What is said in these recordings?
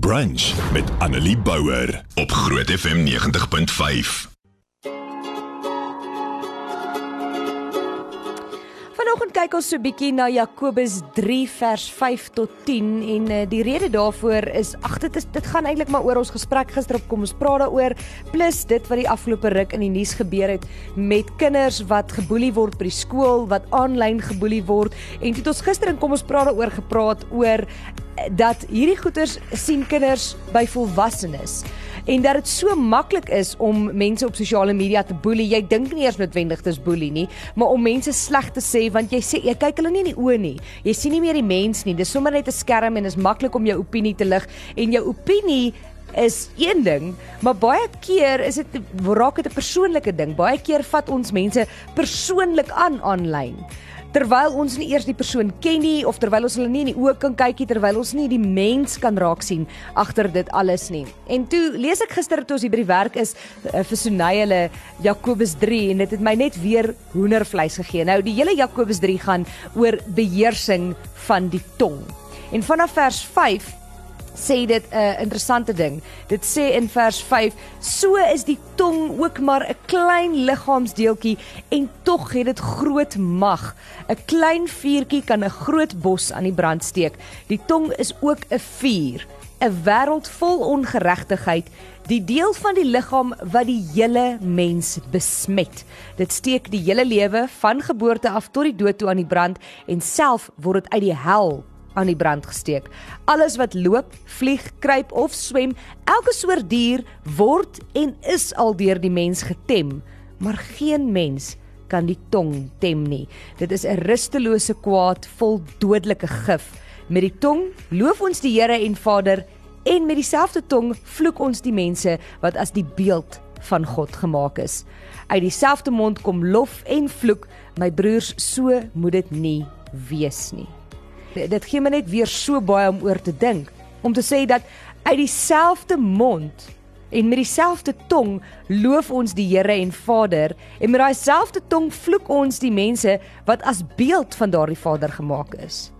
Brunch met Annelie Bouwer op Groot FM 90.5. Vanoggend kyk ons so 'n bietjie na Jakobus 3 vers 5 tot 10 en uh, die rede daarvoor is ag dit is dit gaan eintlik maar oor ons gesprek gister op kom ons praat daaroor plus dit wat die afgelope ruk in die nuus gebeur het met kinders wat geboelie word by die skool wat aanlyn geboelie word en dit ons gister in kom ons praat daaroor gepraat oor dat hierdie goeters sien kinders by volwassenes en dat dit so maklik is om mense op sosiale media te boelie. Jy dink nie eers noodwendig dis boelie nie, maar om mense sleg te sê want jy sê jy kyk hulle nie in die oë nie. Jy sien nie meer die mens nie. Dis sommer net 'n skerm en is maklik om jou opinie te lig en jou opinie is een ding, maar baie keer is dit raak dit 'n persoonlike ding. Baie keer vat ons mense persoonlik aan aanlyn terwyl ons nie eers die persoon ken nie of terwyl ons hulle nie in die oë kan kyk nie terwyl ons nie die mens kan raak sien agter dit alles nie. En toe lees ek gister toe ons hier by die werk is uh, vir Sonay hulle Jakobus 3 en dit het my net weer hoendervleis gegee. Nou die hele Jakobus 3 gaan oor beheersing van die tong. En vanaf vers 5 sê dit 'n uh, interessante ding. Dit sê in vers 5: "So is die tong ook maar 'n klein liggaamsdeeltjie en tog het dit groot mag. 'n Klein vuurtjie kan 'n groot bos aan die brand steek. Die tong is ook 'n vuur, 'n wêreld vol ongeregtigheid." Die deel van die liggaam wat die hele mens besmet. Dit steek die hele lewe van geboorte af tot die dood toe aan die brand en self word dit uit die hel aan die brand gesteek. Alles wat loop, vlieg, kruip of swem, elke soort dier word en is al deur die mens getem, maar geen mens kan die tong tem nie. Dit is 'n rustelose kwaad vol dodelike gif. Met die tong loof ons die Here en Vader en met dieselfde tong vloek ons die mense wat as die beeld van God gemaak is. Uit dieselfde mond kom lof en vloek. My broers, so moet dit nie wees nie dit gee my net weer so baie om oor te dink om te sê dat uit dieselfde mond en met dieselfde tong loof ons die Here en Vader en met daai selfde tong vloek ons die mense wat as beeld van daardie Vader gemaak is.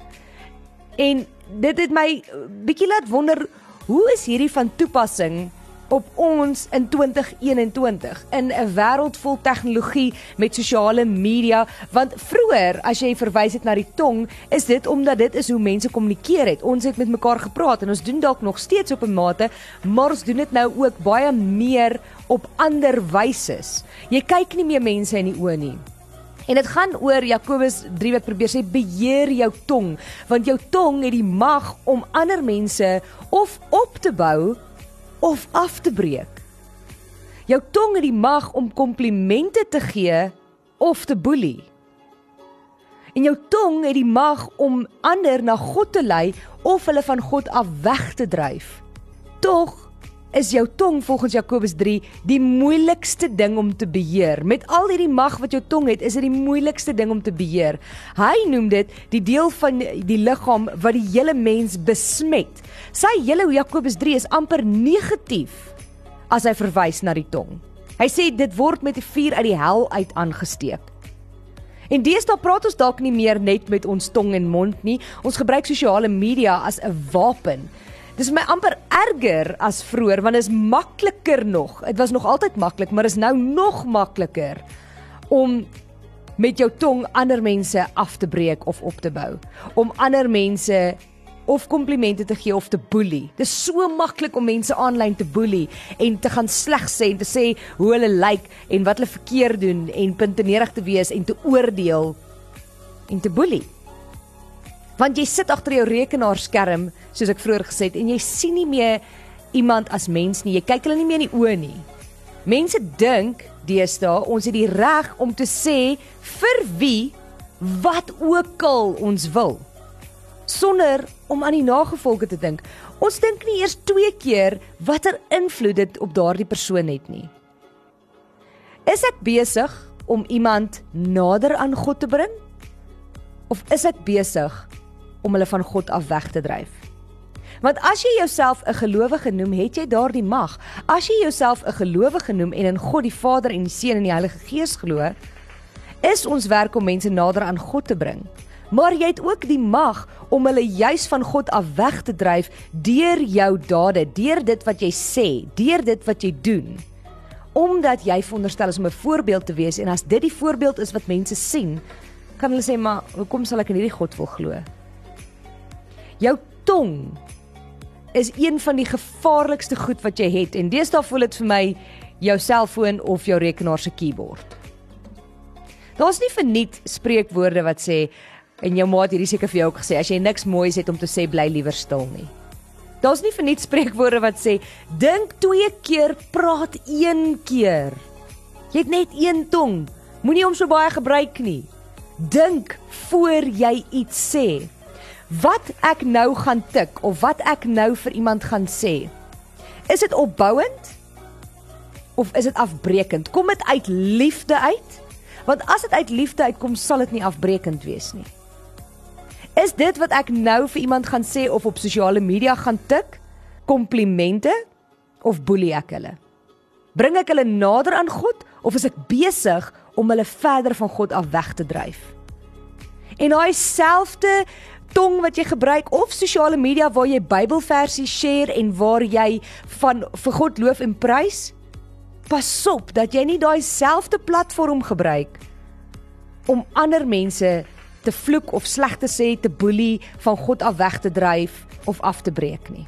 En dit het my bietjie laat wonder hoe is hierdie van toepassing op ons in 2021 in 'n wêreld vol tegnologie met sosiale media want vroeër as jy verwys het na die tong is dit omdat dit is hoe mense kommunikeer het. Ons het met mekaar gepraat en ons doen dalk nog steeds op 'n mate maar ons doen dit nou ook baie meer op ander wyse jy kyk nie meer mense in die oë nie. En dit gaan oor Jakobus 3 wat probeer sê beheer jou tong want jou tong het die mag om ander mense of op te bou of af te breek. Jou tong het die mag om komplimente te gee of te boelie. En jou tong het die mag om ander na God te lei of hulle van God af weg te dryf. Tog is jou tong volgens Jakobus 3 die moeilikste ding om te beheer. Met al hierdie mag wat jou tong het, is dit die moeilikste ding om te beheer. Hy noem dit die deel van die liggaam wat die hele mens besmet. Sy hele Jakobus 3 is amper negatief as hy verwys na die tong. Hy sê dit word met 'n vuur uit die hel uit aangesteek. En deesdae praat ons dalk nie meer net met ons tong en mond nie. Ons gebruik sosiale media as 'n wapen. Dis my amper erger as vroeër want dit is makliker nog. Dit was nog altyd maklik, maar is nou nog makliker om met jou tong ander mense af te breek of op te bou. Om ander mense of komplimente te gee of te boelie. Dit is so maklik om mense aanlyn te boelie en te gaan sleg sê en te sê hoe hulle lyk en wat hulle verkeerd doen en puntenerig te wees en te oordeel en te boelie. Want jy sit agter jou rekenaarskerm, soos ek vroeër gesê het, en jy sien nie meer iemand as mens nie. Jy kyk hulle nie meer in die oë nie. Mense dink deesdae ons het die reg om te sê vir wie wat ook al ons wil sonder om aan die nagevolge te dink. Ons dink nie eers twee keer watter invloed dit op daardie persoon het nie. Is ek besig om iemand nader aan God te bring? Of is ek besig om hulle van God af weg te dryf. Want as jy jouself 'n gelowige noem, het jy daardie mag. As jy jouself 'n gelowige noem en in God die Vader en die Seun en die Heilige Gees glo, is ons werk om mense nader aan God te bring. maar jy het ook die mag om hulle juis van God af weg te dryf deur jou dade, deur dit wat jy sê, deur dit wat jy doen. Omdat jy veronderstel is om 'n voorbeeld te wees en as dit die voorbeeld is wat mense sien, kan hulle sê maar hoekom sal ek in hierdie God wil glo? Jou tong is een van die gevaarlikste goed wat jy het en deesdae voel dit vir my jou selfoon of jou rekenaar se keyboard. Daar's nie verniet spreekwoorde wat sê en jou maat hierdie seker vir jou ook gesê as jy niks moois het om te sê bly liewer stil nie. Daar's nie verniet spreekwoorde wat sê dink twee keer, praat een keer. Jy het net een tong. Moenie hom so baie gebruik nie. Dink voor jy iets sê. Wat ek nou gaan tik of wat ek nou vir iemand gaan sê. Is dit opbouend? Of is dit afbreekend? Kom dit uit liefde uit? Want as dit uit liefde uitkom, sal dit nie afbreekend wees nie. Is dit wat ek nou vir iemand gaan sê of op sosiale media gaan tik? Komplimente of boelie ek hulle? Bring ek hulle nader aan God of is ek besig om hulle verder van God af weg te dryf? En daai selfde tong wat jy gebruik of sosiale media waar jy Bybelverse share en waar jy van vir God loof en prys, pas op dat jy nie daai selfde platform gebruik om ander mense te vloek of sleg te sê, te boelie, van God af weg te dryf of af te breek nie.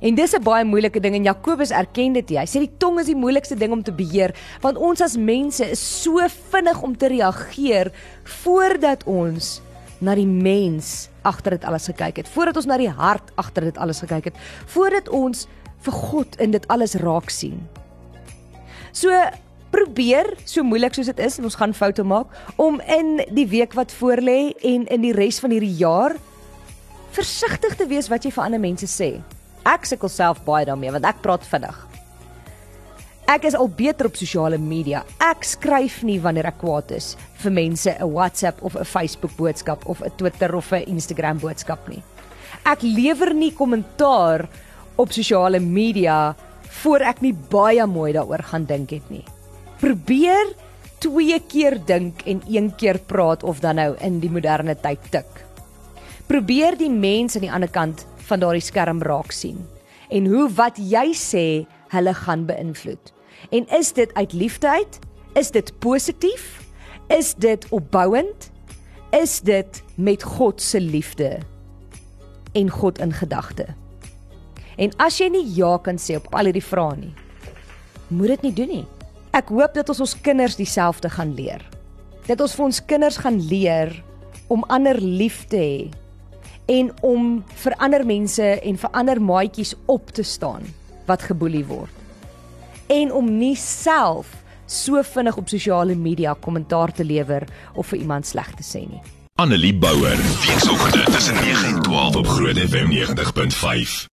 En dis 'n baie moeilike ding en Jakobus erken dit. Hy sê die tong is die moeilikste ding om te beheer want ons as mense is so vinnig om te reageer voordat ons na die mens agter dit alles gekyk het, voordat ons na die hart agter dit alles gekyk het, voordat ons vir God in dit alles raak sien. So probeer so moeilik soos dit is en ons gaan foute maak om in die week wat voorlê en in die res van hierdie jaar versigtig te wees wat jy vir ander mense sê. Ek sukkel self baie daarmee want ek praat vinnig. Ek is al beter op sosiale media. Ek skryf nie wanneer ek kwaad is vir mense 'n WhatsApp of 'n Facebook boodskap of 'n Twitter of 'n Instagram boodskap nie. Ek lewer nie kommentaar op sosiale media voor ek nie baie mooi daaroor gaan dink het nie probeer twee keer dink en een keer praat of dan nou in die moderne tyd tik. Probeer die mens aan die ander kant van daardie skerm raak sien en hoe wat jy sê hulle gaan beïnvloed. En is dit uit liefde uit? Is dit positief? Is dit opbouend? Is dit met God se liefde en God in gedagte? En as jy nie ja kan sê op al hierdie vrae nie, moet dit nie doen nie. Ek hoop dat ons ons kinders dieselfde gaan leer. Dat ons vir ons kinders gaan leer om ander lief te hê en om vir ander mense en vir ander maatjies op te staan wat geboelie word. En om nie self so vinnig op sosiale media kommentaar te lewer of vir iemand sleg te sê nie. Annelie Bouwer, weekoggend tussen 9 en 12 op Groot FM 90.5.